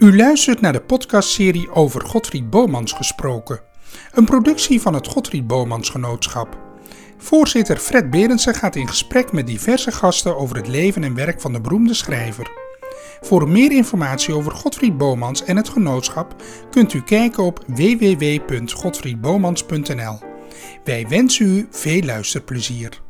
U luistert naar de podcastserie over Godfried Bomans gesproken. Een productie van het Godfried Bomans Genootschap. Voorzitter Fred Berendsen gaat in gesprek met diverse gasten over het leven en werk van de beroemde schrijver. Voor meer informatie over Godfried Bomans en het genootschap kunt u kijken op www.godfriedbomans.nl. Wij wensen u veel luisterplezier.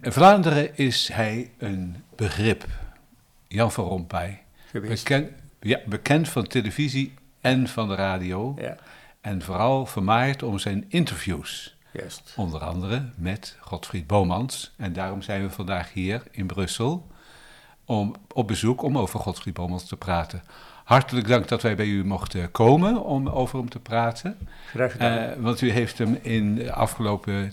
In Vlaanderen is hij een begrip. Jan van Rompuy. Bekend, ja, bekend van televisie en van de radio. Ja, En vooral vermaard om zijn interviews. juist. Onder andere met Godfried Bomans. En daarom zijn we vandaag hier in Brussel om, op bezoek om over Godfried Bomans te praten. Hartelijk dank dat wij bij u mochten komen om over hem te praten. Graag gedaan. Eh, want u heeft hem in de afgelopen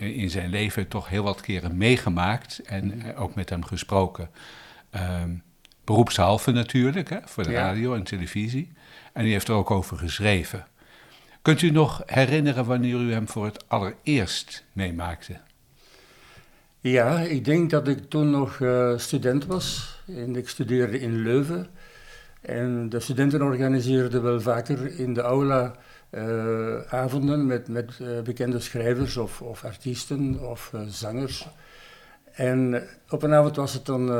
in zijn leven toch heel wat keren meegemaakt en eh, ook met hem gesproken. Ehm beroepshalve natuurlijk, hè, voor de Ja. radio en televisie. En u heeft er ook over geschreven. Kunt u nog herinneren wanneer u hem voor het allereerst meemaakte? ja, ik denk dat ik toen nog eh, student was. En ik studeerde in Leuven. En de studenten organiseerden wel vaker in de aula eh, avonden met, met eh, bekende schrijvers of, of artiesten of eh, zangers. En op een avond was het dan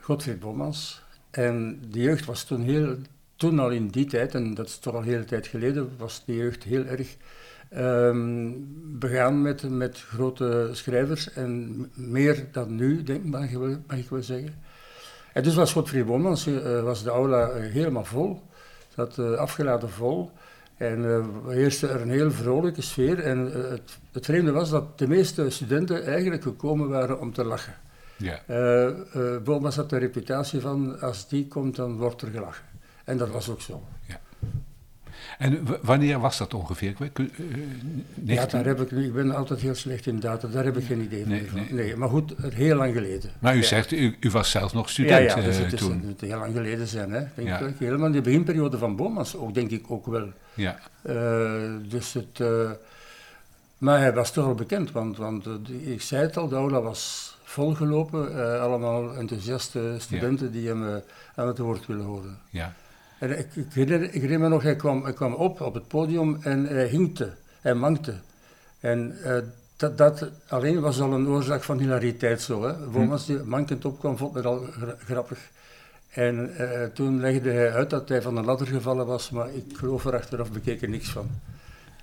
Godfried Bommans. En de jeugd was toen heel, toen al in die tijd, en dat is toch al een hele tijd geleden, was de jeugd heel erg ehm, begaan met, met grote schrijvers. En meer dan nu, denk mag ik wel, mag ik wel zeggen. En dus was Godfried Bommans, eh, was de aula eh, helemaal vol. Zat eh, afgeladen vol. En eh heerste er een heel vrolijke sfeer. En het, het vreemde was dat de meeste studenten eigenlijk gekomen waren om te lachen. Ja. Bomas had de reputatie van, als die komt, dan wordt er gelachen. En dat was ook zo. En wanneer was dat ongeveer? Kun- eh, Ja, 19 daar heb ik ik ben altijd heel slecht in data, daar heb ik geen idee Nee, van. nee. Nee. maar goed, heel lang geleden. Maar u Ja. zegt, u, u was zelf nog Ja, student ja, dus eh, het, is, toen. het moet heel lang geleden zijn. Hè? Denk Ja. ik, helemaal in de beginperiode van Bomas ook, denk ik ook wel. Ja. Eh, dus het, eh, maar hij was toch al bekend, want, want eh, ik zei het al, de aula was volgelopen. eh, allemaal enthousiaste studenten die hem eh, aan het woord willen horen. ja. En ik, ik, herinner, ik herinner me nog, hij kwam, hij kwam op op het podium en hij hinkte, hij mankte. En eh, dat, dat alleen was al een oorzaak van hilariteit zo. Hè. Bomas die mankend opkwam, vond het al gra- grappig. En eh, toen legde hij uit dat hij van de ladder gevallen was, maar ik geloof er achteraf bekeken niks van.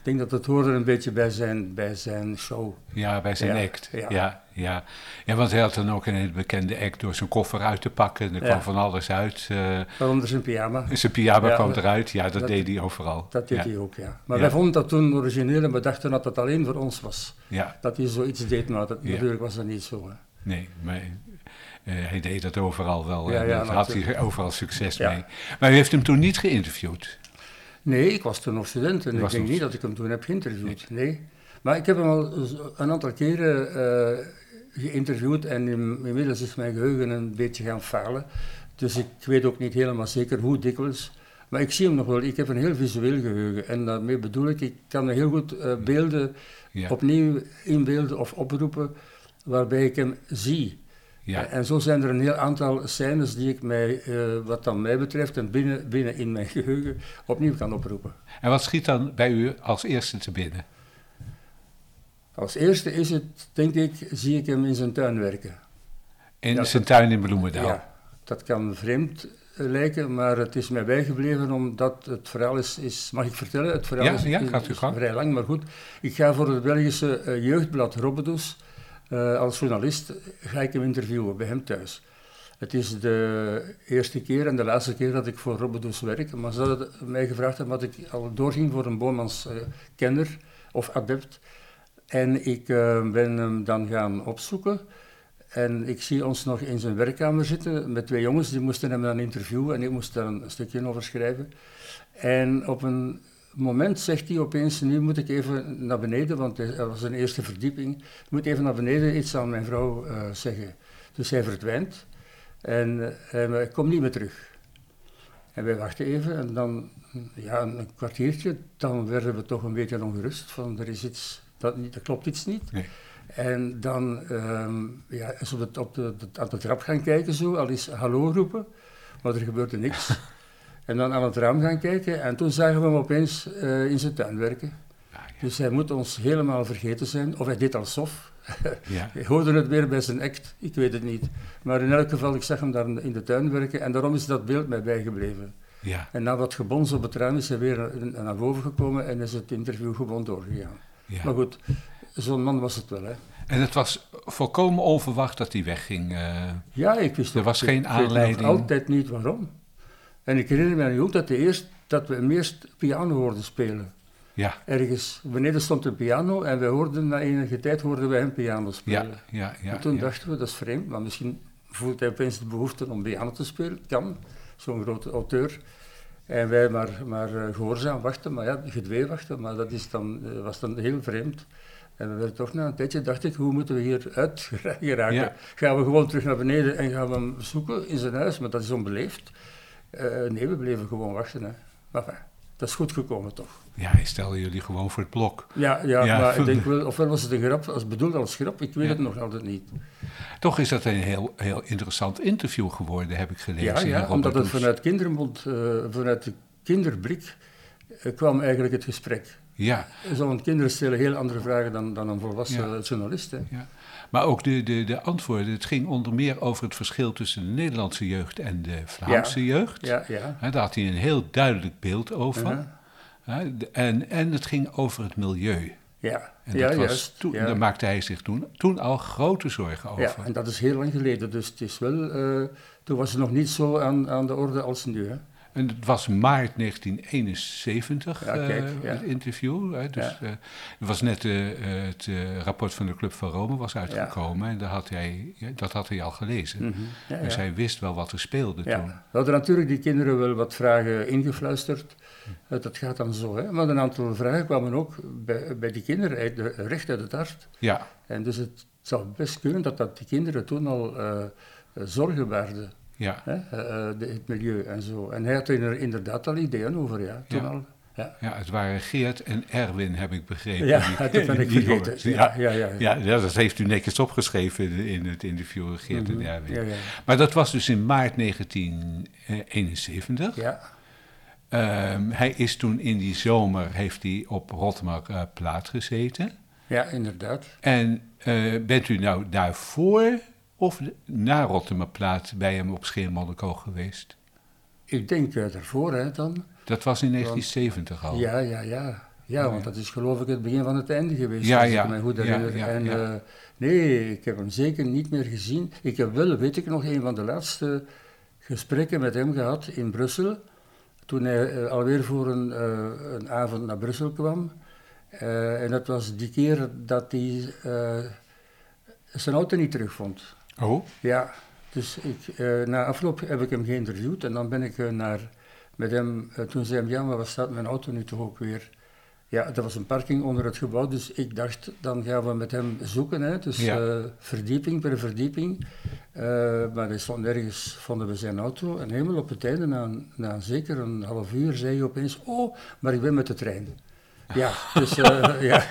Ik denk dat het hoorde een beetje bij zijn, bij zijn show. Ja, bij zijn Ja, act. Ja. ja. Ja, ja. want hij had dan ook een bekende act door zijn koffer uit te pakken. Er Ja. kwam van alles uit. eh, Waaronder zijn pyjama. zijn pyjama Ja, kwam dat- eruit. Ja, dat, dat- deed hij overal. Dat deed hij ook, ja. Maar wij vonden dat toen origineel en we dachten dat dat alleen voor ons was. Ja, Dat hij zoiets deed, maar dat, natuurlijk was dat niet zo. Hè. nee, maar eh, hij deed dat overal wel. Ja, en ja, daar had hij overal succes Ja. mee. Maar u heeft hem toen niet geïnterviewd. Nee, ik was toen nog student en ik denk nog niet dat ik hem toen heb geïnterviewd. Nee. Maar ik heb hem al een aantal keren eh, geïnterviewd en in- inmiddels is mijn geheugen een beetje gaan falen. Dus ik weet ook niet helemaal zeker hoe dikwijls. Maar ik zie hem nog wel. Ik heb een heel visueel geheugen. En daarmee bedoel ik, ik kan heel goed eh, beelden Ja, opnieuw inbeelden of oproepen waarbij ik hem zie. Ja. En zo zijn er een heel aantal scènes die ik mij, eh, wat dan mij betreft en binnen, binnen in mijn geheugen, opnieuw kan oproepen. En wat schiet dan bij u als eerste te binnen? Als eerste is het, denk ik, zie ik hem in zijn tuin werken. In zijn tuin in Bloemendaal. Ja, dat kan vreemd eh, lijken, maar het is mij bijgebleven omdat het verhaal is, is mag ik vertellen? Het verhaal Ja, is, ja, is- gaat u is gang. vrij lang, maar goed. Ik ga voor het Belgische eh, jeugdblad Robbedoes, eh, als journalist, ga ik hem interviewen bij hem thuis. Het is de eerste keer en de laatste keer dat ik voor Robbedoes werk, maar ze hadden mij gevraagd omdat ik al doorging voor een Boomans eh, kenner of adept. En ik eh, ben hem dan gaan opzoeken. En ik zie ons nog in zijn werkkamer zitten met twee jongens, die moesten hem dan interviewen en ik moest daar een stukje over schrijven. En op een moment zegt hij opeens, nu moet ik even naar beneden, want er was een eerste verdieping, ik moet even naar beneden iets aan mijn vrouw eh, zeggen. Dus hij verdwijnt. En uh, hij komt niet meer terug. En wij wachten even en dan, ja, een kwartiertje, dan werden we toch een beetje ongerust van er is iets, dat, niet, dat klopt iets niet. Nee. En dan um, ja, is op, het, op de, de, aan de trap gaan kijken zo, al is hallo roepen, maar er gebeurde niks. en dan aan het raam gaan kijken en toen zagen we hem opeens uh, in zijn tuin werken. Ah, ja. Dus hij moet ons helemaal vergeten zijn, of hij deed alsof. Ja. Ik hoorde het weer bij zijn act, ik weet het niet. Maar in elk geval, ik zag hem daar in de tuin werken en daarom is dat beeld mij bijgebleven. Ja, En na wat gebons op het raam is hij weer naar- boven gekomen en is het interview gewoon doorgegaan. ja. Maar goed, zo'n man was het wel, hè. En het was volkomen onverwacht dat hij wegging. eh. Ja, ik wist Er was ik- geen ik weet nog aanleiding. altijd niet waarom. En ik herinner me nu ook dat, de eerst, dat we hem eerst piano hoorden spelen. ja, Ergens beneden stond een piano en we hoorden na enige tijd hoorden wij hem piano ja, spelen. ja, ja. en toen ja. dachten we, dat is vreemd, maar misschien voelt hij opeens de behoefte om piano te spelen. Kan, zo'n grote auteur. En wij maar, maar eh, gehoorzaam wachten, maar ja, gedwee wachten, maar dat is dan, eh, was dan heel vreemd. En we werden toch na een tijdje, dacht ik, hoe moeten we hier uit geraken? Ja. Gaan we gewoon terug naar beneden en gaan we hem zoeken in zijn huis? Maar dat is onbeleefd. Eh, nee, we bleven gewoon wachten. Hè. Maar enfin, dat is goed gekomen toch? Ja, hij stelde jullie gewoon voor het blok. Ja, ja, Ja. maar ik denk wel, ofwel was het een grap, als bedoeld als grap, ik weet Ja. het nog altijd niet. Toch is dat een heel, heel interessant interview geworden, heb ik gelezen. Ja, ja omdat het vanuit kindermond, eh, vanuit de kinderblik, eh, kwam eigenlijk het gesprek. Ja, Zo'n kinderen stellen heel andere vragen dan, dan een volwassen journalist. Hè. ja. Maar ook de, de, de antwoorden. Het ging onder meer over het verschil tussen de Nederlandse jeugd en de Vlaamse jeugd. Ja, ja. Daar had hij een heel duidelijk beeld over. De- en, en het ging over het milieu. Ja, En ja dat was juist. toen, ja. daar maakte hij zich toen, toen al grote zorgen over. ja, en dat is heel lang geleden, dus het is wel, eh, toen was het nog niet zo aan, aan de orde als nu. Hè. En het was maart 1971, Ja, eh, kijk, ja. het interview. Hè, dus, Ja. eh, was net eh, het rapport van de Club van Rome was uitgekomen. En daar had hij, dat had hij al gelezen. Mhm. ja, Dus hij wist wel wat er speelde toen. We hadden natuurlijk die kinderen wel wat vragen ingefluisterd. Dat gaat dan zo. Hè. Maar een aantal vragen kwamen ook bij, bij die kinderen uit de, recht uit het hart. Ja, En dus het zou best kunnen dat, dat die kinderen toen al zorgen baarden. Ja, Hè, eh, eh, de- het milieu en zo. En hij had er inderdaad al ideeën over, ja. Toen Ja. al. Ja. ja, het waren Geert en Erwin, heb ik begrepen. Ja, Die- dat ben ik vergeten. Ja, ja, ja. Ja, ja, dat heeft u netjes opgeschreven in, in het interview, Geert Mhm. en Erwin. Ja, ja. Maar dat was dus in maart 1971. ja. Ehm, hij is toen in die zomer heeft hij op Rotterdam eh, plaat gezeten. ja, inderdaad. En eh, bent u nou daarvoor of na Rotterdam plaat bij hem op Scheermonnico geweest? Ik denk eh, daarvoor, hè, dan. Dat was in 1970 al. Ja, ja, ja. Ja, want dat is geloof ik het begin van het einde geweest, Ja, als ja. ik goed herinner. ja, en, ja. eh, nee, ik heb hem zeker niet meer gezien. Ik heb wel, weet ik nog, een van de laatste gesprekken met hem gehad in Brussel. Toen hij eh, alweer voor een, eh, een avond naar Brussel kwam. Eh, en dat was die keer dat hij eh, zijn auto niet terugvond. Oh, Ja, dus ik, eh, na afloop heb ik hem geïnterviewd en dan ben ik eh, naar, met hem, eh, toen zei hij, ja, maar waar staat mijn auto nu toch ook weer? Ja, dat was een parking onder het gebouw, dus ik dacht, dan gaan we met hem zoeken, hè, dus Ja. verdieping per verdieping. Maar hij stond nergens, vonden we zijn auto en helemaal op het einde, na, een- na zeker een half uur, zei hij opeens, oh, maar ik ben met de trein. Ja, dus ja.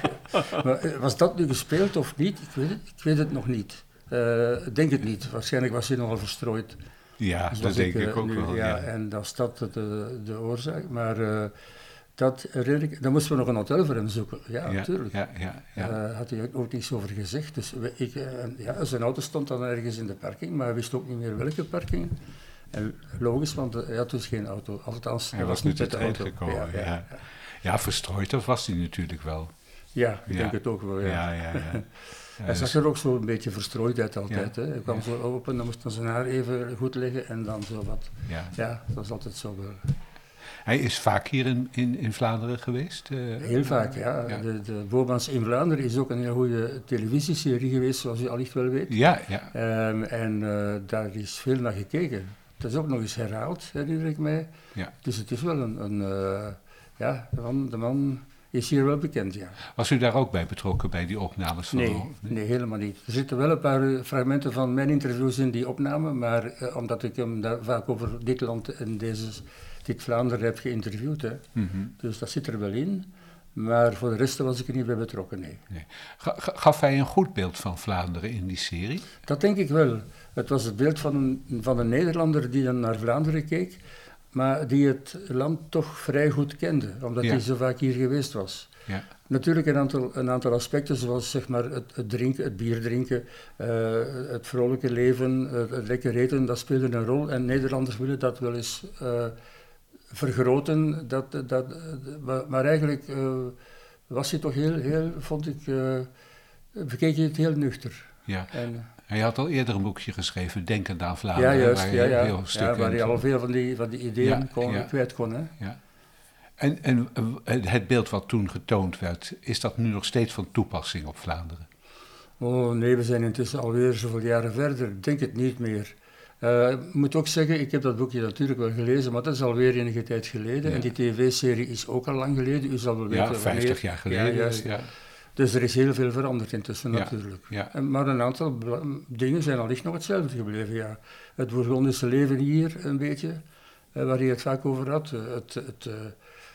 Maar was dat nu gespeeld of niet? Ik weet het, ik weet het nog niet. Eh, Ik denk het niet. Waarschijnlijk was hij nogal verstrooid. ja, Dus dat denk ik, eh, ook nu, wel. Ja, Ja. En dat is dat de, de oorzaak. Maar eh, dat herinner ik... Dan moesten we nog een hotel voor hem zoeken. Ja, natuurlijk. ja, ja, ja. Eh, had hij ook niets over gezegd. Dus we- ik, eh, ja, zijn auto stond dan ergens in de parking, maar hij wist ook niet meer welke parking. En logisch, want eh, hij had dus geen auto. Althans, Hij was niet met de auto. gekomen. Ja, Ja, verstrooid, dat was hij natuurlijk wel. Ja, ik denk het ook wel. Ja. Ja, Hij dus- zag er ook zo een beetje verstrooid uit altijd. Ja. Hè. Hij kwam Ja. zo open, dan moest hij zijn haar even goed leggen en dan zo wat. ja. Ja, dat was altijd zo. Hij is vaak hier in, in, in Vlaanderen geweest. eh, Heel vaak, ja. Ja. De, de Bobans in Vlaanderen is ook een heel goede televisieserie geweest, zoals u allicht wel weet. Ja, ja. Ehm, en eh, daar is veel naar gekeken. Dat is ook nog eens herhaald, herinner ik mij. Ja. Dus het is wel een, een eh, ja, de man, de man is hier wel bekend, ja. Was u daar ook bij betrokken, bij die opnames? Van nee, nee, helemaal niet. Er zitten wel een paar fragmenten van mijn interviews in die opname, maar uh, omdat ik hem daar vaak over dit land en deze, dit Vlaanderen heb geïnterviewd. Hè. Mm -hmm. Dus dat zit er wel in. Maar voor de rest was ik er niet bij betrokken, nee. nee. Gaf hij een goed beeld van Vlaanderen in die serie? Dat denk ik wel. Het was het beeld van een, van een Nederlander die dan naar Vlaanderen keek, maar die het land toch vrij goed kende, omdat hij zo vaak hier geweest was. Ja. Natuurlijk een aantal, een aantal aspecten, zoals zeg maar het, het drinken, het bier drinken, uh, het vrolijke leven, het, het, lekker eten, dat speelde een rol. En Nederlanders willen dat wel eens uh, vergroten. Dat, dat, maar eigenlijk uh, was hij toch heel, heel vond ik, bekeek je het heel nuchter. Ja. En, hij had al eerder een boekje geschreven, Denkend aan Vlaanderen. Ja, juist. Waar, ja, ja. Heel ja, waar hij al veel van die, van die ideeën kon, kwijt kon. Hè? Ja. En, en het beeld wat toen getoond werd, is dat nu nog steeds van toepassing op Vlaanderen? Oh nee, we zijn intussen alweer zoveel jaren verder. Ik denk het niet meer. Uh, ik moet ook zeggen, ik heb dat boekje natuurlijk wel gelezen, maar dat is alweer enige tijd geleden. En die tv-serie is ook al lang geleden. U zal wel weten ja, 50 jaar geleden. Ja, juist. Ja. Dus er is heel veel veranderd intussen natuurlijk. Ja. Maar een aantal dingen zijn allicht nog hetzelfde gebleven. Ja. Het Bourgondische leven hier een beetje, uh, waar je het vaak over had. Het, het, uh,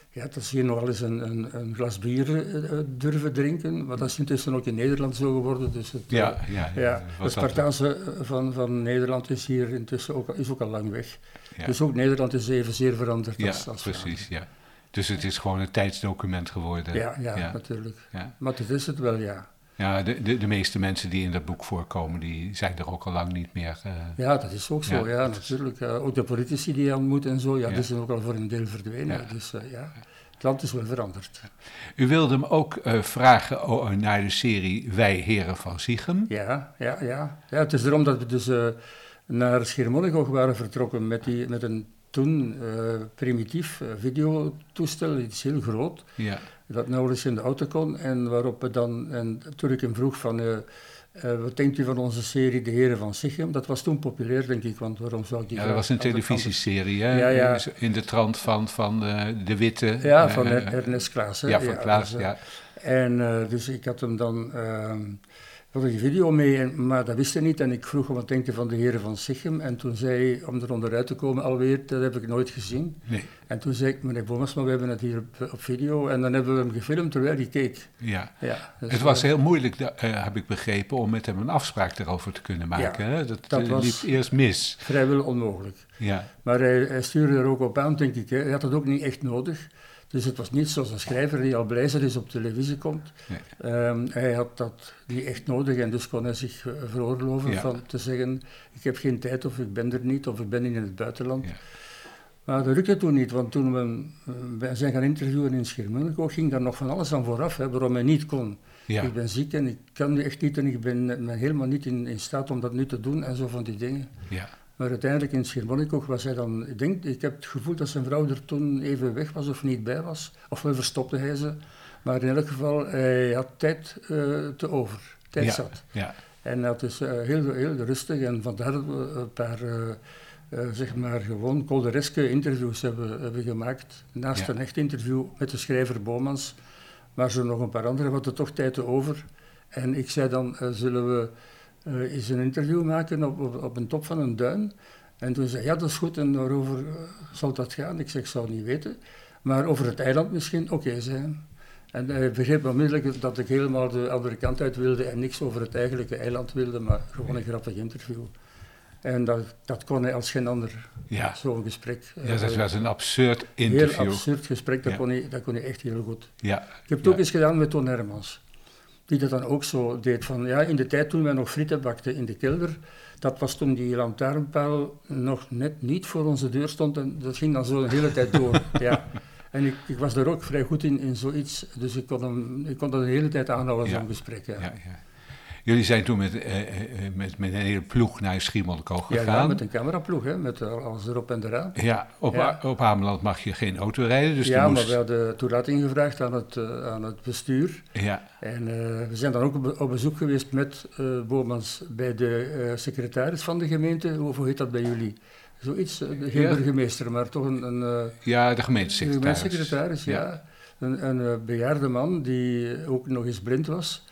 ja, dat zie je nog wel eens een, een, een glas bier durven drinken, maar dat is intussen ook in Nederland zo geworden. Dus het, ja, ja, het Spartaanse van, van Nederland is hier intussen ook, is ook al lang weg. Dus ook Nederland is evenzeer veranderd als, als precies, ja. Dus het is gewoon een tijdsdocument geworden. Ja, ja, natuurlijk. Maar dat is het wel, ja. Ja, de, de, de, meeste mensen die in dat boek voorkomen, die zijn er ook al lang niet meer. Uh, ja, dat is ook zo, ja, natuurlijk. Uh, ook de politici die je ontmoet en zo, ja, die zijn ook al voor een deel verdwenen. Dus uh, ja, het land is wel veranderd. U wilde hem ook vragen oh, naar de serie Wij Heren van Ziegem. Ja, ja, ja. ja het is erom dat we dus naar Schiermonnikoog waren vertrokken met, die, met een toen primitief videotoestel, iets heel groot. Ja dat nauwelijks in de auto kon. En waarop we dan, en toen ik hem vroeg van, uh, uh, wat denkt u van onze serie De Heren van Sichem? Dat was toen populair, denk ik, want waarom zou ik die... Ja, dat was een televisieserie, hè? Ja, ja. In de trant van, van uh, De Witte. Ja, van Ernest Klaas. Ja, van Klaas, ja. En dus ik had hem dan ehm, had een video mee, en, maar dat wist hij niet. En ik vroeg hem wat denkt hij van de heren van Sichem. En toen zei hij, om er onderuit te komen alweer, dat heb ik nooit gezien. Nee. En toen zei ik, meneer Bomas, maar we hebben het hier op, op, video. En dan hebben we hem gefilmd terwijl hij keek. Ja, ja dus het was heel moeilijk, uh, heb ik begrepen, om met hem een afspraak erover te kunnen maken. Ja, hè? Dat, dat uh, liep eerst mis. Vrijwel onmogelijk. Ja. Maar hij, hij, stuurde er ook op aan, denk ik. Hè. Hij had het ook niet echt nodig. Dus het was niet zoals een schrijver die al blij is op televisie komt. Nee. Um, hij had dat niet echt nodig en dus kon hij zich uh, veroorloven ja. van te zeggen: Ik heb geen tijd, of ik ben er niet, of ik ben in het buitenland. Ja. Maar dat lukte toen niet, want toen we, uh, zijn gaan interviewen in Schiermonnikoog, ging daar nog van alles aan vooraf, hè, waarom hij niet kon. Ja. Ik ben ziek en ik kan nu echt niet en ik ben, ben helemaal niet in, in, staat om dat nu te doen en zo van die dingen. Ja. Maar uiteindelijk in Schiermonnikoog was hij dan, ik denk, ik heb het gevoel dat zijn vrouw er toen even weg was of niet bij was. Ofwel verstopte hij ze. Maar in elk geval, hij had tijd uh, te over. Tijd ja, zat. Ja. En hij had dus uh, heel, heel rustig en vandaar een paar, uh, zeg maar, gewoon koldereske interviews hebben, hebben gemaakt. Naast ja. een echt interview met de schrijver Bomans, maar zo nog een paar andere, hadden toch tijd te over. En ik zei dan, zullen we uh, eens een interview maken op, op, op, een top van een duin. En toen zei ja, dat is goed, en waarover uh, zal dat gaan? Ik zeg, ik zou niet weten. Maar over het eiland misschien, oké, okay, zijn. En hij begreep onmiddellijk dat ik helemaal de andere kant uit wilde en niks over het eigenlijke eiland wilde, maar gewoon een grappig interview. En dat, dat kon hij als geen ander, ja. zo'n gesprek. Ja, dat was een absurd interview. Heel absurd gesprek, dat, kon hij, dat kon hij echt heel goed. Ja. Ik heb het ook eens gedaan met Ton Hermans die dat dan ook zo deed. Van, ja, in de tijd toen wij nog frieten bakten in de kelder, dat was toen die lantaarnpaal nog net niet voor onze deur stond en dat ging dan zo een hele tijd door. ja. En ik, ik, was daar ook vrij goed in, in zoiets, dus ik kon, hem, ik kon dat de hele tijd aanhouden, ja. zo'n gesprek. Ja. Ja, Jullie zijn toen met, eh, eh, met, met een hele ploeg naar Schiermonnikoog gegaan. Ja, met een cameraploeg, hè, met alles erop en eraan. Ja, op, ja. op Ameland mag je geen auto rijden. Dus ja, moest... maar we hadden toelating gevraagd aan het, uh, aan het bestuur. Ja. En uh, we zijn dan ook op, op bezoek geweest met uh, Bomans bij de secretaris van de gemeente. Hoe heet dat bij jullie? Zoiets, geen ja. burgemeester, maar toch een... een ja, de gemeentesecretaris. De gemeentesecretaris, ja. ja. Een, een eh, bejaarde man die ook nog eens blind was.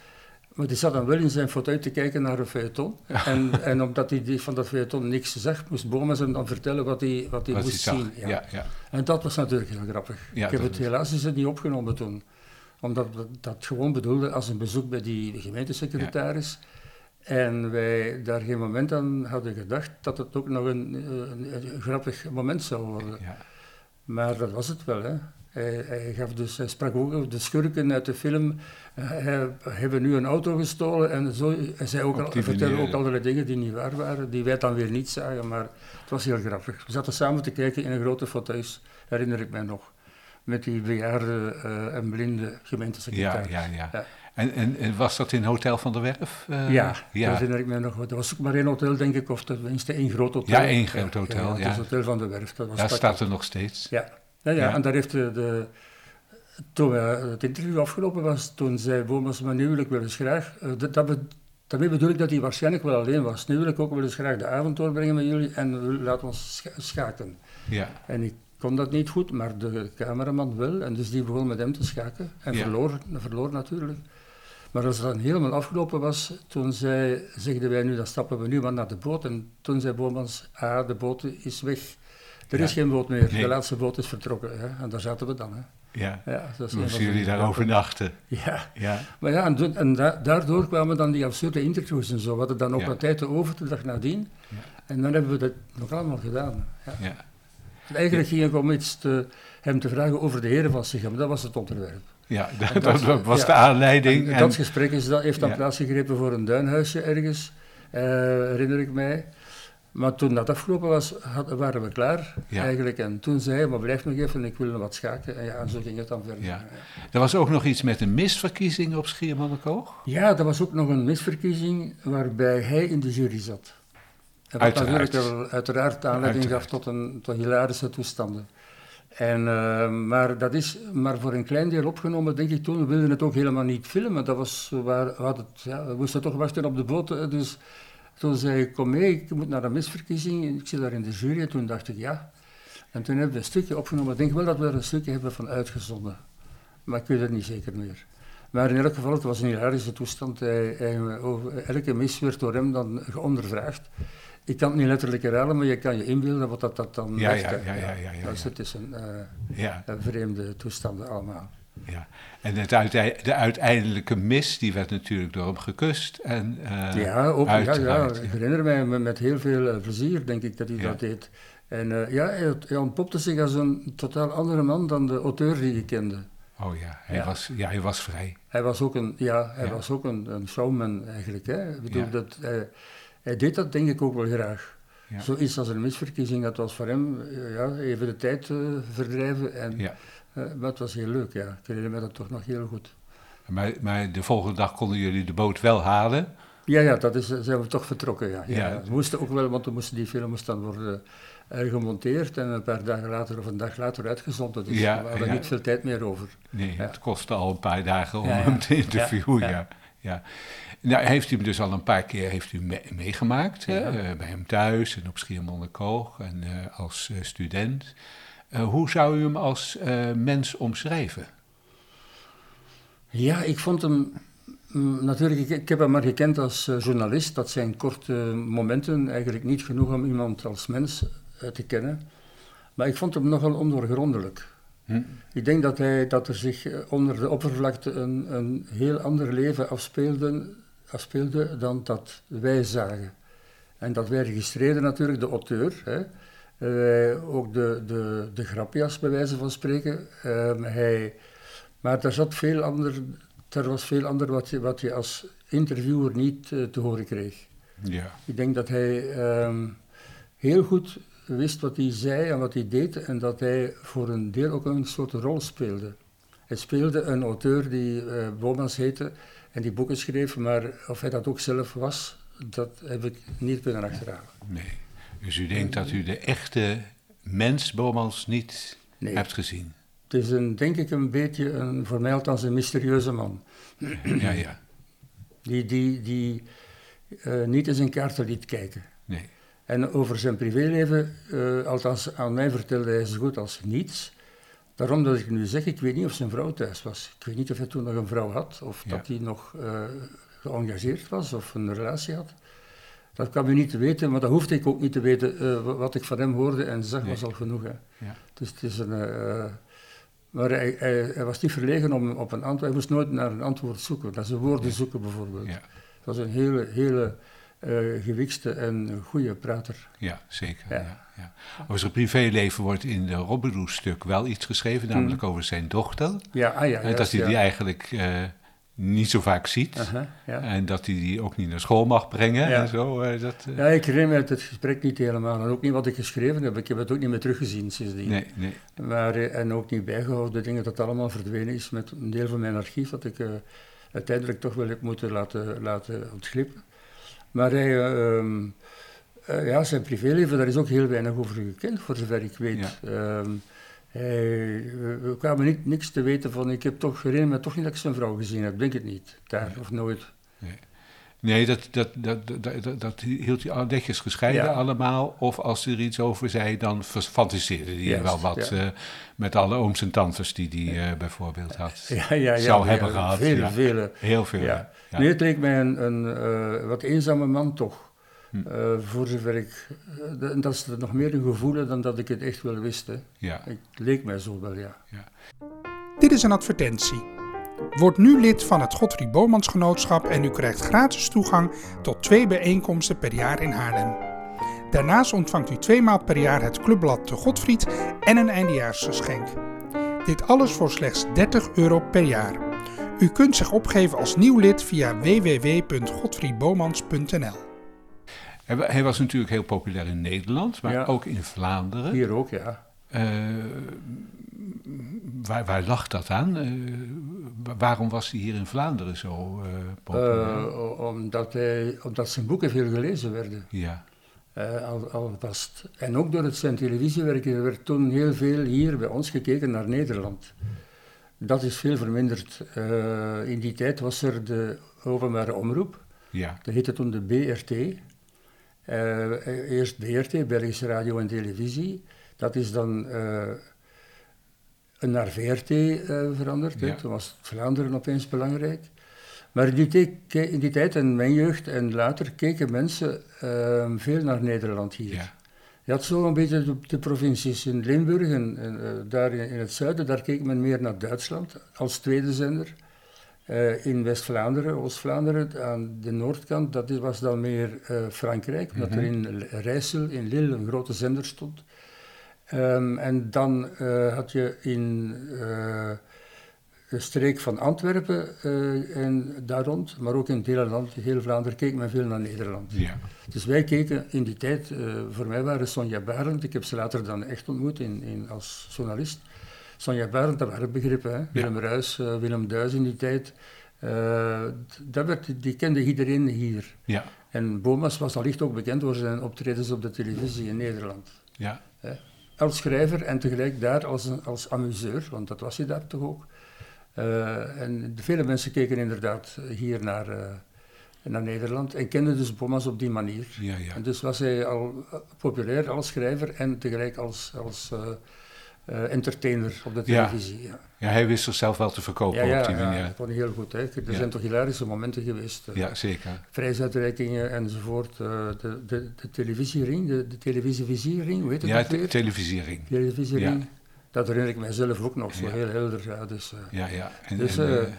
Maar die zat dan wel in zijn fauteuil te kijken naar een feuilleton. En, en omdat hij die- van dat feuilleton niks zag, moest Bomas hem dan vertellen wat hij, wat hij Wat moest hij zien. Ja, ja. En dat was natuurlijk heel grappig. Ik heb het helaas is het niet opgenomen toen. Omdat dat, dat gewoon bedoelde als een bezoek bij die gemeentesecretaris. En wij daar geen moment aan hadden gedacht dat het ook nog een, een, een grappig moment zou worden. ja. Maar dat was het wel, hè. Hij, hij, gaf dus, hij sprak ook over de schurken uit de film. eh, Hij hebben nu een auto gestolen en zo. Hij zei ook al, vertelde ook allerlei dingen die niet waar waren, die wij dan weer niet zagen. Maar het was heel grappig. We zaten samen te kijken in een grote fauteuils, herinner ik mij nog. Met die bejaarde eh, en blinde Ja, gemeentesecretaris. ja, ja. Ja. En, en, en was dat in Hotel van der Werf? Eh, Ja, dat ja. herinner ik mij nog. Dat was ook maar één hotel, denk ik, of tenminste één groot hotel. Ja, één groot hotel, Ja, ja. Het is Hotel van de Werf. Dat was staat er nog steeds. Ja, ja, ja. Ja. en daar heeft de, de, toen het interview afgelopen was, toen zei Bomas, wil ik wel eens graag, eh, dat, dat be- daarmee bedoel ik dat hij waarschijnlijk wel alleen was. Nu wil ik ook wel eens graag de avond doorbrengen met jullie en laten ons scha- schaken. Ja, En ik kon dat niet goed, maar de cameraman wel, en dus die begon met hem te schaken en Ja. verloor, verloor natuurlijk. Maar als het dan helemaal afgelopen was, toen zei, zegden wij nu, dan stappen we nu maar naar de boot. En toen zei Bomans, ah, de boot is weg. Er is geen boot meer, Nee. de laatste boot is vertrokken. Hè? En daar zaten we dan. Hè? ja. Ja, een Moesten jullie daar overnachten? Ja, Ja, maar ja, en, toen- en da- daardoor kwamen dan die absurde interviews en zo. We hadden dan ook Ja. wat tijd over de dag nadien. Ja. En dan hebben we dat nog allemaal gedaan. Ja. ja. En Eigenlijk ging het om iets te, hem te vragen over de heren van Sichem. Dat was het onderwerp. Ja, dat, En dat- dat was de aanleiding. En En, dat gesprek is, dat heeft dan plaatsgegrepen voor een duinhuisje ergens, eh, herinner ik mij. Maar toen dat afgelopen was, had- waren we klaar Ja. eigenlijk. En toen zei hij, maar blijf nog even, ik wil nog wat schaken. En ja, en zo ging het dan verder. Ja. er was ook nog iets met een misverkiezing op Schiermonnikoog. Ja, er was ook nog een misverkiezing waarbij hij in de jury zat. En wat Uiteraard. natuurlijk wel uiteraard aanleiding Uiteraard. gaf tot, een, tot hilarische toestanden. En, eh, maar dat is maar voor een klein deel opgenomen, denk ik toen. We wilden het ook helemaal niet filmen. Dat was, we, waren- we hadden het, ja, we moesten toch wachten op de boot. Dus toen zei ik, kom mee, ik moet naar een misverkiezing. Ik zit daar in de jury. En toen dacht ik, ja. En toen hebben we een stukje opgenomen. Ik denk wel dat we er een stukje hebben van uitgezonden. Maar ik weet het niet zeker meer. Maar in elk geval, het was een hilarische toestand. Hij, hij- over- elke mis werd door hem dan ondervraagd. Ik kan het niet letterlijk herhalen, maar je kan je inbeelden wat dat, dat dan Ja, ja, ja, ja, ja, ja, Dat is, ja. het is een, eh, Ja, een vreemde toestanden allemaal. Ja. En het de uiteindelijke mis, die werd natuurlijk door hem gekust. En, eh, ja, ook, ja, ja, ik herinner mij met, heel veel eh, plezier, denk ik, dat hij Ja. dat deed. En eh, ja, hij, hij ontpopte zich als een totaal andere man dan de auteur die ik kende. Oh ja, hij, Ja. Was, ja, hij was vrij. Hij was ook een, ja, hij was ook een, een showman eigenlijk. Hè. Ik bedoel, dat, hij, hij deed dat denk ik ook wel graag. Zoiets als een misverkiezing, dat was voor hem ja, even de tijd verdrijven. En, Ja. Eh, maar het was heel leuk, ja. Ik herinner me dat toch nog heel goed. Maar, maar de volgende dag konden jullie de boot wel halen. Ja, ja, dat is, zijn we toch vertrokken, ja. ja. Ja. We moesten ook wel, want we moesten die film moest dan worden eh, gemonteerd en een paar dagen later of een dag later uitgezonden. Dus Ja, we hadden ja. niet veel tijd meer over. Nee, Ja. het kostte al een paar dagen om hem te interviewen. Ja, Ja. Nou, heeft u hem dus al een paar keer heeft u me- meegemaakt. hè? Eh, bij hem thuis en op Schiermonnikoog en eh, als eh, student. Eh, hoe zou u hem als eh, mens omschrijven? Ja, ik vond hem. mm, Natuurlijk, ik, ik heb hem maar gekend als eh, journalist. Dat zijn korte momenten, eigenlijk niet genoeg om iemand als mens te kennen. Maar ik vond hem nogal ondoorgrondelijk. Hm? Ik denk dat, hij, dat er zich onder de oppervlakte een, een heel ander leven afspeelde, afspeelde dan dat wij zagen. En dat wij registreerden natuurlijk, de auteur, hè, eh, ook de, de, de grapjas bij wijze van spreken. Ehm, hij, maar er, zat veel ander, er was veel ander wat je, wat je als interviewer niet eh, te horen kreeg. Ja, Ik denk dat hij ehm, heel goed wist wat hij zei en wat hij deed en dat hij voor een deel ook een soort rol speelde. Hij speelde een auteur die eh Bomans heette en die boeken schreef, maar of hij dat ook zelf was, dat heb ik niet kunnen achterhalen. nee. Dus u denkt dat u de echte mens Bomans niet Nee. hebt gezien? Het is een, denk ik een beetje, een, voor mij althans, een mysterieuze man. Ja, ja. Die, die, die eh, niet in zijn kaarten liet kijken. Nee. En over zijn privéleven, eh, althans aan mij vertelde hij zo goed als niets. Daarom dat ik nu zeg, ik weet niet of zijn vrouw thuis was. Ik weet niet of hij toen nog een vrouw had, of Ja. dat hij nog eh, geëngageerd was, of een relatie had. Dat kan u niet te weten, maar dat hoefde ik ook niet te weten. Eh, wa- wat ik van hem hoorde en zag Nee. was al genoeg. Hè. Ja. Dus het is een... eh, maar hij, hij, hij was niet verlegen om op een antwoord... Hij moest nooit naar een antwoord zoeken. Dat is woorden zoeken bijvoorbeeld. Ja, Het was een hele, hele eh gewikste en goede prater. ja zeker. Ja. Ja. Ja, Over zijn privéleven wordt in de Robbedoes-stuk wel iets geschreven, namelijk over zijn dochter. Ja, ah ja. en dat juist, hij ja. die eigenlijk niet zo vaak ziet. Ja. En dat hij die ook niet naar school mag brengen Ja. en zo. eh, dat, eh, Ja, ik herinner me het gesprek niet helemaal. En ook niet wat ik geschreven heb. Ik heb het ook niet meer teruggezien sindsdien. nee, nee. Maar, eh, en ook niet bijgehouden dingen dat allemaal verdwenen is met een deel van mijn archief dat ik uiteindelijk toch wel heb moeten laten, laten ontglippen. Maar hij, eh, ehm, eh, ja, zijn privéleven, daar is ook heel weinig over gekend, voor zover ik weet. Ehm, hij, we, we kwamen niet, niks te weten van, ik heb toch herinner me toch niet dat ik zijn vrouw gezien heb, denk het niet, daar, of nooit. Nee, dat, dat, dat, dat, dat, dat hield hij al netjes gescheiden allemaal. Of als hij er iets over zei, dan fantaseerde hij wel wat. eh, met alle ooms en tantes die hij eh, bijvoorbeeld had. Zou hebben gehad, Vele. Heel veel. Ja. Het leek mij een, een eh, wat eenzame man toch. Hm. Eh, voor zover ik... eh, dat- is nog meer een gevoel dan dat ik het echt wel wist. Hè. Ja. Het leek mij zo wel, ja. Dit is een advertentie. Word nu lid van het Godfried Bomansgenootschap en u krijgt gratis toegang tot twee bijeenkomsten per jaar in Haarlem. Daarnaast ontvangt u twee maal per jaar het clubblad De Godfried en een eindejaarsgeschenk. Dit alles voor slechts 30 euro per jaar. U kunt zich opgeven als nieuw lid via www.godfriedbomans.nl. Hij, wa- hij was natuurlijk heel populair in Nederland, maar Ja. ook in Vlaanderen. Hier ook, ja. Eh, waar, waar lag dat aan? Eh, wa- waarom was hij hier in Vlaanderen zo eh, populair? Omdat, hij, omdat zijn boeken veel gelezen werden. ja, al, alvast. En ook door het zijn televisiewerk er werd toen heel veel hier bij ons gekeken naar Nederland. Dat is veel verminderd. In die tijd was er de openbare omroep. ja, Dat heette toen de BRT. Eh, eerst BRT, Belgische Radio en Televisie. Dat is dan eh, naar VRT eh, veranderd. Ja. Toen was Vlaanderen opeens belangrijk. Maar in die, te- ke- in die tijd, in mijn jeugd en later, keken mensen veel naar Nederland hier. ja, Je had zo een beetje de, de provincies in Limburg en, en, daar in, in het zuiden, daar keek men meer naar Duitsland als tweede zender. Eh, in West-Vlaanderen, Oost-Vlaanderen, aan de noordkant, dat was dan meer eh, Frankrijk, omdat er in Rijssel, in Lille, een grote zender stond. Ehm, en dan eh, had je in de streek van Antwerpen en daar rond, maar ook in het hele land, heel Vlaanderen, keek men veel naar Nederland. ja, Dus wij keken in die tijd, voor mij waren Sonja Barend, ik heb ze later dan echt ontmoet in, in, als journalist. Sonja Barend, dat waren begrippen, hè? Willem Ruis, eh, Willem Duis in die tijd. Eh, dat werd, die kende iedereen hier. ja, En Bomas was allicht ook bekend door zijn optredens op de televisie in Nederland. ja, Hè. Als schrijver en tegelijk daar als, als amuseur, want dat was hij daar toch ook. Eh, en vele mensen keken inderdaad hier naar, naar Nederland en kenden dus Bomas op die manier. ja, ja. En dus was hij al populair als schrijver en tegelijk als, als eh, entertainer op de Ja. televisie. Ja, Ja, hij wist zichzelf wel te verkopen ja, ja, op die ja, manier. dat vond ik heel goed. Hè. Er Ja. zijn toch hilarische momenten geweest. eh, Ja, zeker. Prijsuitreikingen enzovoort. eh, de, de, de televisiering, de, de televisiering, hoe heet het Ja, weer? televisiering. televisiering. Dat herinner ik mijzelf ook nog zo Ja. heel helder. Ja, dus, Ja, ja. En, Dus, en,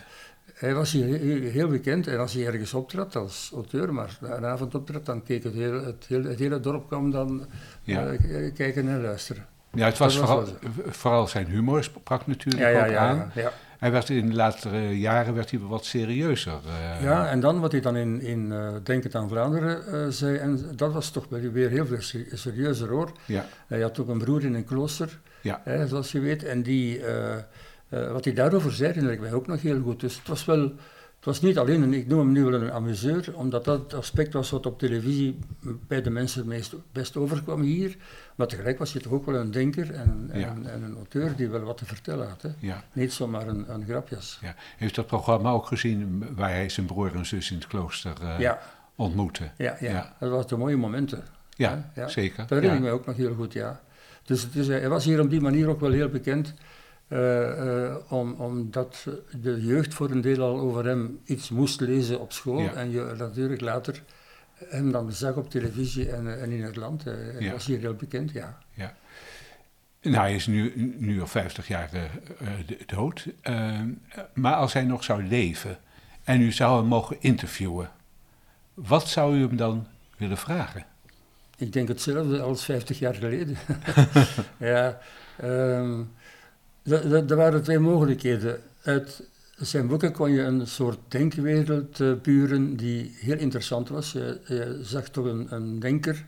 hij was hier heel, bekend en als hij ergens optrad als auteur, maar een avond optrad, dan keek het hele, het hele, het hele dorp kwam dan Ja. kijken en luisteren. Ja, het was vooral, vooral zijn humor sprak natuurlijk Ja, ook aan. Hij werd in de latere jaren werd hij wat serieuzer. eh, Ja, en dan wat hij dan in, in eh, Denk het aan Vlaanderen eh, zei, en dat was toch weer heel veel se- serieuzer hoor. ja, Hij had ook een broer in een klooster, Ja. hè, zoals je weet, en die, eh, eh, wat hij daarover zei, herinner ik mij ook nog heel goed. Dus het was wel, het was niet alleen, een, ik noem hem nu wel een amuseur, omdat dat het aspect was wat op televisie bij de mensen het meest, best overkwam hier. Maar tegelijk was hij toch ook wel een denker en, en, Ja. en een auteur die wel wat te vertellen had. Hè. ja, Niet zomaar een, een grapjas. ja. Heeft dat programma ook gezien waar hij zijn broer en zus in het klooster Ja, ontmoette? ja, ja, Ja. dat waren mooie momenten. Ja, Ja. zeker. Dat herinner ik mij ook nog heel goed, ja. Dus is, hij was hier op die manier ook wel heel bekend. Eh, eh, om, omdat de jeugd voor een deel al over hem iets moest lezen op school. Ja. En je natuurlijk later hem dan zag op televisie en, eh, en in het land. Hij Ja. was hier heel bekend, ja. Nou, hij is nu, nu al 50 jaar de- dood. Ehm, maar als hij nog zou leven en u zou hem mogen interviewen, wat zou u hem dan willen vragen? Ik denk hetzelfde als 50 jaar geleden. ja, ehm, er- waren twee mogelijkheden. Uit zijn boeken kon je een soort denkwereld eh, puren die heel interessant was. Je, je zag toch een, een denker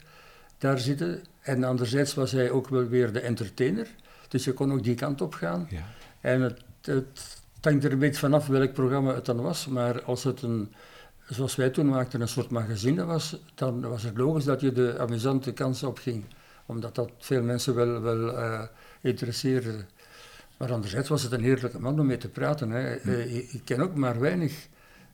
daar zitten. En anderzijds was hij ook wel weer de entertainer. Dus je kon ook die kant op gaan. Ja, En het, het hangt er een beetje vanaf welk programma het dan was, maar als het een, zoals wij toen maakten, een soort magazine was, dan was het logisch dat je de amusante kans op ging, omdat dat veel mensen wel, wel eh, interesseerde. Maar anderzijds was het een heerlijke man om mee te praten. Hè. Eh, ik, ik ken ook maar weinig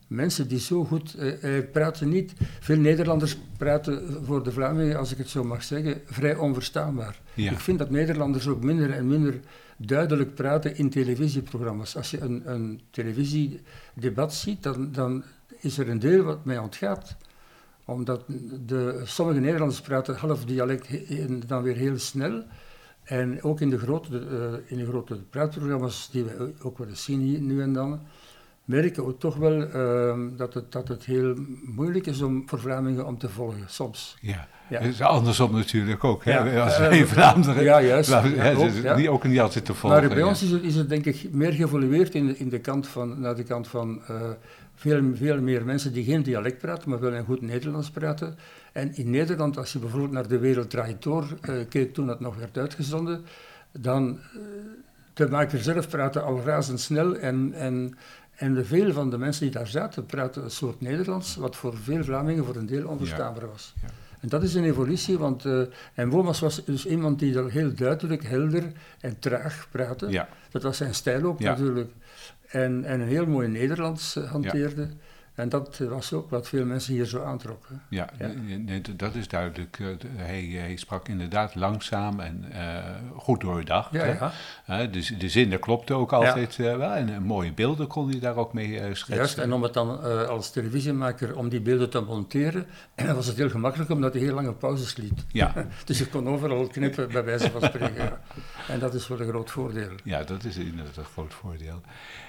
mensen die zo goed eh, hij praatte niet. Veel Nederlanders praten voor de Vlamingen, als ik het zo mag zeggen, vrij onverstaanbaar. ja, Ik vind dat Nederlanders ook minder en minder duidelijk praten in televisieprogramma's. Als je een, een televisiedebat ziet, dan, dan is er een deel wat mij ontgaat. Omdat de, sommige Nederlanders praten half dialect en dan weer heel snel. En ook in de grote, eh, in de grote praatprogramma's die we ook wel eens zien hier nu en dan, merken we toch wel ehm, dat, het, dat het heel moeilijk is om, voor Vlamingen om te volgen, soms. ja. Ja. Is andersom natuurlijk ook. Hè? Ja, Als wij in Vlaanderen. ja, juist. Ja, ook, ja. niet, ook niet altijd te volgen. Maar bij ons is het, is het denk ik meer geëvolueerd in de, in de kant van, naar de kant van eh, veel, veel meer mensen die geen dialect praten, maar wel een goed Nederlands praten. En in Nederland, als je bijvoorbeeld naar De Wereld Draait Door eh, keek toen het nog werd uitgezonden, dan eh, de maker zelf praatte al razendsnel en, en, en de veel van de mensen die daar zaten praten een soort Nederlands, wat voor veel Vlamingen voor een deel onverstaanbaar was. Ja. En dat is een evolutie, want uh, en Womas was dus iemand die er heel duidelijk, helder en traag praatte. Ja, Dat was zijn stijl ook natuurlijk. En, en een heel mooi Nederlands eh, hanteerde. En dat was ook wat veel mensen hier zo aantrokken. ja, Ja. nee, d- dat is duidelijk. Eh, Hij, hij sprak inderdaad langzaam en eh, goed doordacht. Ja, ja. Hè, de, de zinnen klopten ook altijd wel. En mooie beelden kon hij daar ook mee schetsen. Juist, en om het dan als televisiemaker, om die beelden te monteren, was het heel gemakkelijk omdat hij heel lange pauzes liet. Ja, Dus je kon overal knippen, bij wijze van spreken. En dat is wel een groot voordeel. ja, dat is inderdaad een groot voordeel.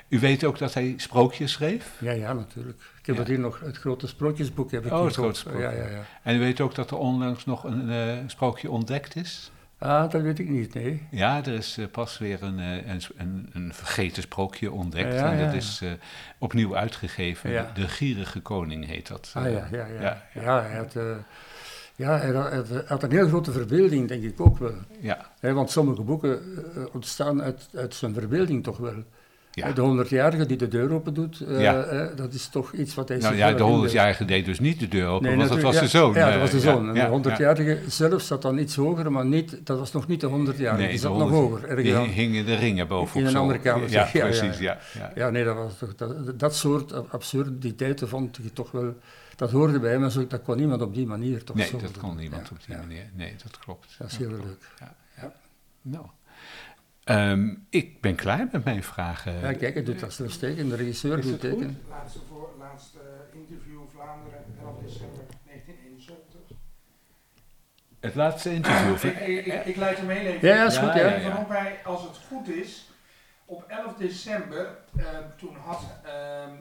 U weet ook dat hij sprookjes schreef. Ja, ja, natuurlijk. Ik heb Ja. hier nog, het grote sprookjesboek heb ik Oh, het grote ook. sprookje. Ja, ja, ja. En u weet ook dat er onlangs nog een eh, sprookje ontdekt is. Ah, dat weet ik niet, nee. Ja, er is eh, pas weer een, eh, een, een, een vergeten sprookje ontdekt. Ja, en dat is opnieuw uitgegeven. De Gierige Koning heet dat. Ah ja, ja, ja. ja, hij had, ja, hij had, hij had een heel grote verbeelding, denk ik ook wel. ja, want sommige boeken ontstaan uit, uit zijn verbeelding toch wel. Ja. De honderdjarige die de deur open doet, eh, Ja. eh, dat is toch iets wat hij Nou ja, de inbeeldt. honderdjarige deed dus niet de deur open, Nee, want dat was de ja. zoon. Ja, dat eh, was de ja, zoon. En ja, de honderdjarige zelf zat dan iets hoger, maar niet, dat was nog niet de honderdjarige. Nee, die de zat nog 100 hoger. Die ergens aan. hingen de ringen bovenop In een andere kamer, Ja. Ja, ja, precies, ja. ja. ja. Ja, nee, dat, was toch, dat, dat soort ab- absurditeiten vond ik toch wel... Dat hoorde bij hem, dat kon niemand op die manier toch Nee, zo dat kon niemand Ja, op die ja. manier. Nee, dat klopt. Dat is heel leuk. Nou, Ehm, ik ben klaar met mijn vragen. Ja, kijk, hij doet dat teken. De regisseur Is doet het goed? teken. Laatste, voor, laatste eh, interview Vlaanderen, 11 december 1971. Het laatste interview. Ik, ik, ik, ik leid hem heel even. Ja, ja, is Ja, goed, ja, ja. wij, als het goed is, op 11 december, eh, toen had ehm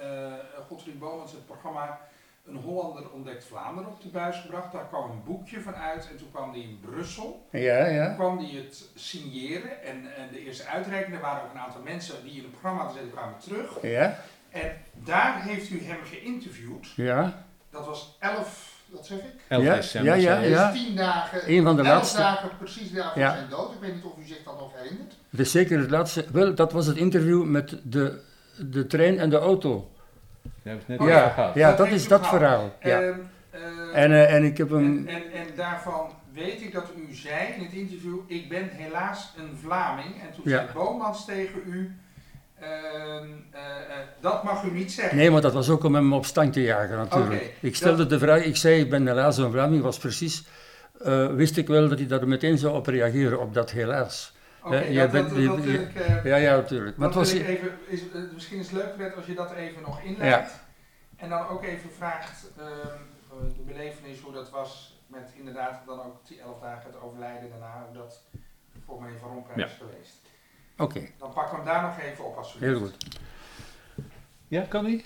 eh, Godfried Bomans het programma Een Hollander ontdekt Vlaanderen op de buis gebracht. Daar kwam een boekje van uit en toen kwam die in Brussel. Ja, Toen ja. kwam die het signeren en, en de eerste uitreiking. Er waren ook een aantal mensen die in het programma hadden gezeten, kwamen terug. Ja, En daar heeft u hem geïnterviewd. ja. Dat was 11, wat zeg ik? 11 Ja, december. ja, ja. Dat is tien dagen, Een van de elf laatste. dagen precies daarvoor Ja. zijn dood. Ik weet niet of u zich dat nog herinnert. Het is zeker het laatste. Wel, dat was het interview met de, de trein en de auto. Hebben we het net Oh, ja, gehad. ja, Dat is dat verhaal. Ja. Ehm, eh, En, eh, en ik heb en, hem... en, en daarvan weet ik dat u zei in het interview, ik ben helaas een Vlaming. En toen Ja. zei Bomans tegen u, ehm, eh, eh, dat mag u niet zeggen. Nee, maar dat was ook om hem op stand te jagen natuurlijk. Ik stelde de vraag, ik zei ik ben helaas een Vlaming, was precies... eh, wist ik wel dat hij daar meteen zou op reageren, op dat helaas. Oké, dat, dat, dat wil ik, eh, Ja, ja, natuurlijk. Maar dat het was, ik even, is, misschien is het leuk Fred, als je dat even nog inleidt. En dan ook even vraagt ehm, eh, de belevenis hoe dat was met inderdaad dan ook die elf dagen het overlijden daarna, hoe dat voor meneer Van Rompuy Ja. is geweest. Oké, Dan pakken we hem daar nog even op als heel goed. Ja, kan hij?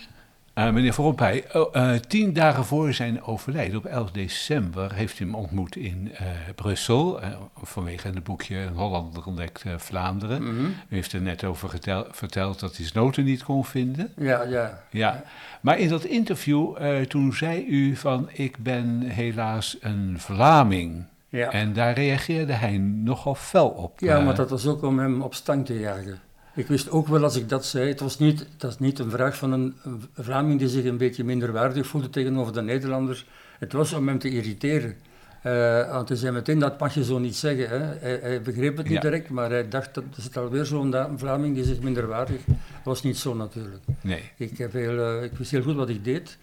Eh, meneer Van Rompuy, oh, eh, tien dagen voor zijn overlijden, op 11 december, heeft hij hem ontmoet in eh, Brussel. vanwege het boekje Een Hollander ontdekt Vlaanderen. Mhm. U heeft er net over getel- verteld dat hij zijn noten niet kon vinden. Ja, ja. Ja, maar in dat interview, toen zei u van ik ben helaas een Vlaming. Ja. En daar reageerde hij nogal fel op. Ja, maar dat was ook om hem op stang te jagen. Ik wist ook wel als ik dat zei, het was niet, het was niet een vraag van een, een Vlaming die zich een beetje minderwaardig voelde tegenover de Nederlanders. Het was om hem te irriteren. Eh, want hij zei meteen, dat mag je zo niet zeggen. Hè. Hij, hij begreep het niet Ja. direct, maar hij dacht, dat is het alweer zo'n Vlaming die zich minderwaardig... Dat was niet zo natuurlijk. Nee, Ik, heb heel, eh, ik wist heel goed wat ik deed.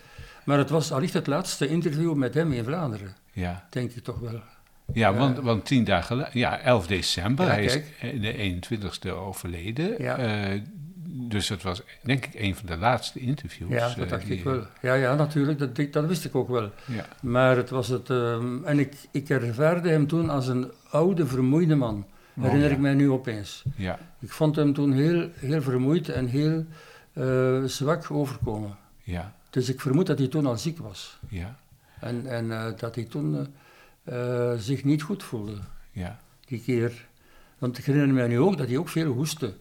Maar het was allicht het laatste interview met hem in Vlaanderen, ja. denk ik toch wel. Ja, Ja. want, want tien dagen ja, 11 december, Ja, hij is eh, de 21ste overleden. Ja. Eh, dus het was denk ik een van de laatste interviews. Ja, eh, dat dacht ik wel. Ja, ja, natuurlijk, dat, dat wist ik ook wel. Ja, Maar het was het... ehm, en ik, ik ervaarde hem toen als een oude, vermoeide man. Herinner Oh, ja. ik mij nu opeens. ja, Ik vond hem toen heel, heel vermoeid en heel eh, zwak overkomen. ja, Dus ik vermoed dat hij toen al ziek was. ja, En, en eh, dat hij toen eh, eh, zich niet goed voelde, ja, die keer. Want ik herinner me nu ook dat hij ook veel hoestte.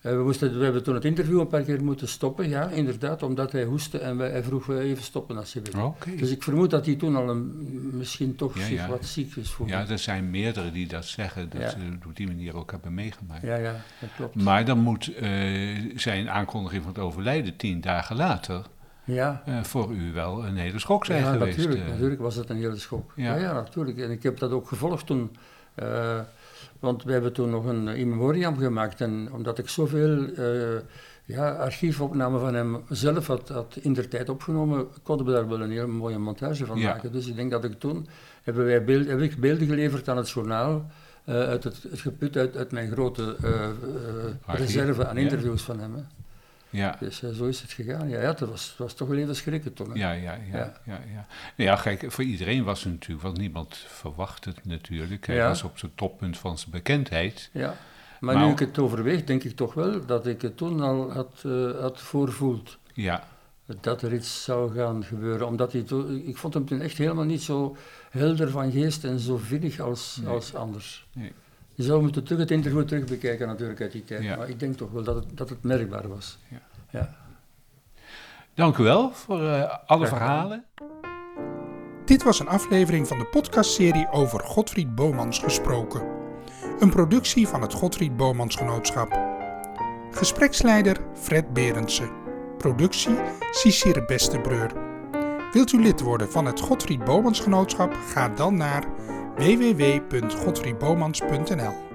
Eh, we, moesten, we hebben toen het interview een paar keer moeten stoppen, ja, inderdaad, omdat hij hoestte en wij, hij vroeg we even stoppen als je wil. Dus ik vermoed dat hij toen al een, misschien toch Ja, zich ja. wat ziek is voelde. Ja, er zijn meerdere die dat zeggen, dat Ja. ze het op die manier ook hebben meegemaakt. ja, ja, dat klopt. Maar dan moet eh, zijn aankondiging van het overlijden tien dagen later ja, eh, voor u wel een hele schok zijn ja geweest. natuurlijk, eh. natuurlijk was het een hele schok. Ja. Ja. Natuurlijk. En ik heb dat ook gevolgd toen. eh, want we hebben toen nog een in memoriam gemaakt. En omdat ik zoveel eh ja, archiefopnamen van hem zelf had, had in der tijd opgenomen, konden we daar wel een heel mooie montage van Ja. maken. Dus ik denk dat ik toen, hebben wij beeld, heb ik beelden geleverd aan het journaal, uit het, het geput uit, uit mijn grote reserve aan ja. interviews van hem. Hè. Ja. Dus eh, zo is het gegaan. Ja, ja het, was, het was toch wel even schrikken toen. hè. Ja, ja, ja, ja. Ja. ja, ja. kijk, voor iedereen was het natuurlijk, want niemand verwacht het natuurlijk. Hij Ja. was op zijn toppunt van zijn bekendheid. Ja, maar, Maar- nu ik het overweeg, denk ik toch wel dat ik het toen al had, eh, had voorvoeld. Ja, Dat er iets zou gaan gebeuren. Omdat hij toen, ik vond hem toen echt helemaal niet zo helder van geest en zo vinnig als, Nee. als anders. Nee. Je zou moeten terug het interview terugbekijken bekijken natuurlijk uit die tijd. Ja. Maar ik denk toch wel dat het, dat het merkbaar was. Ja. Ja. dank u wel voor eh, alle verhalen. Dit was een aflevering van de podcastserie over Godfried Bomans gesproken. Een productie van het Godfried Bomans Genootschap. Gespreksleider Fred Berendsen. Productie Cicere Bestebreur. Wilt u lid worden van het Godfried Bomans Genootschap? Ga dan naar www.godfriedbomans.nl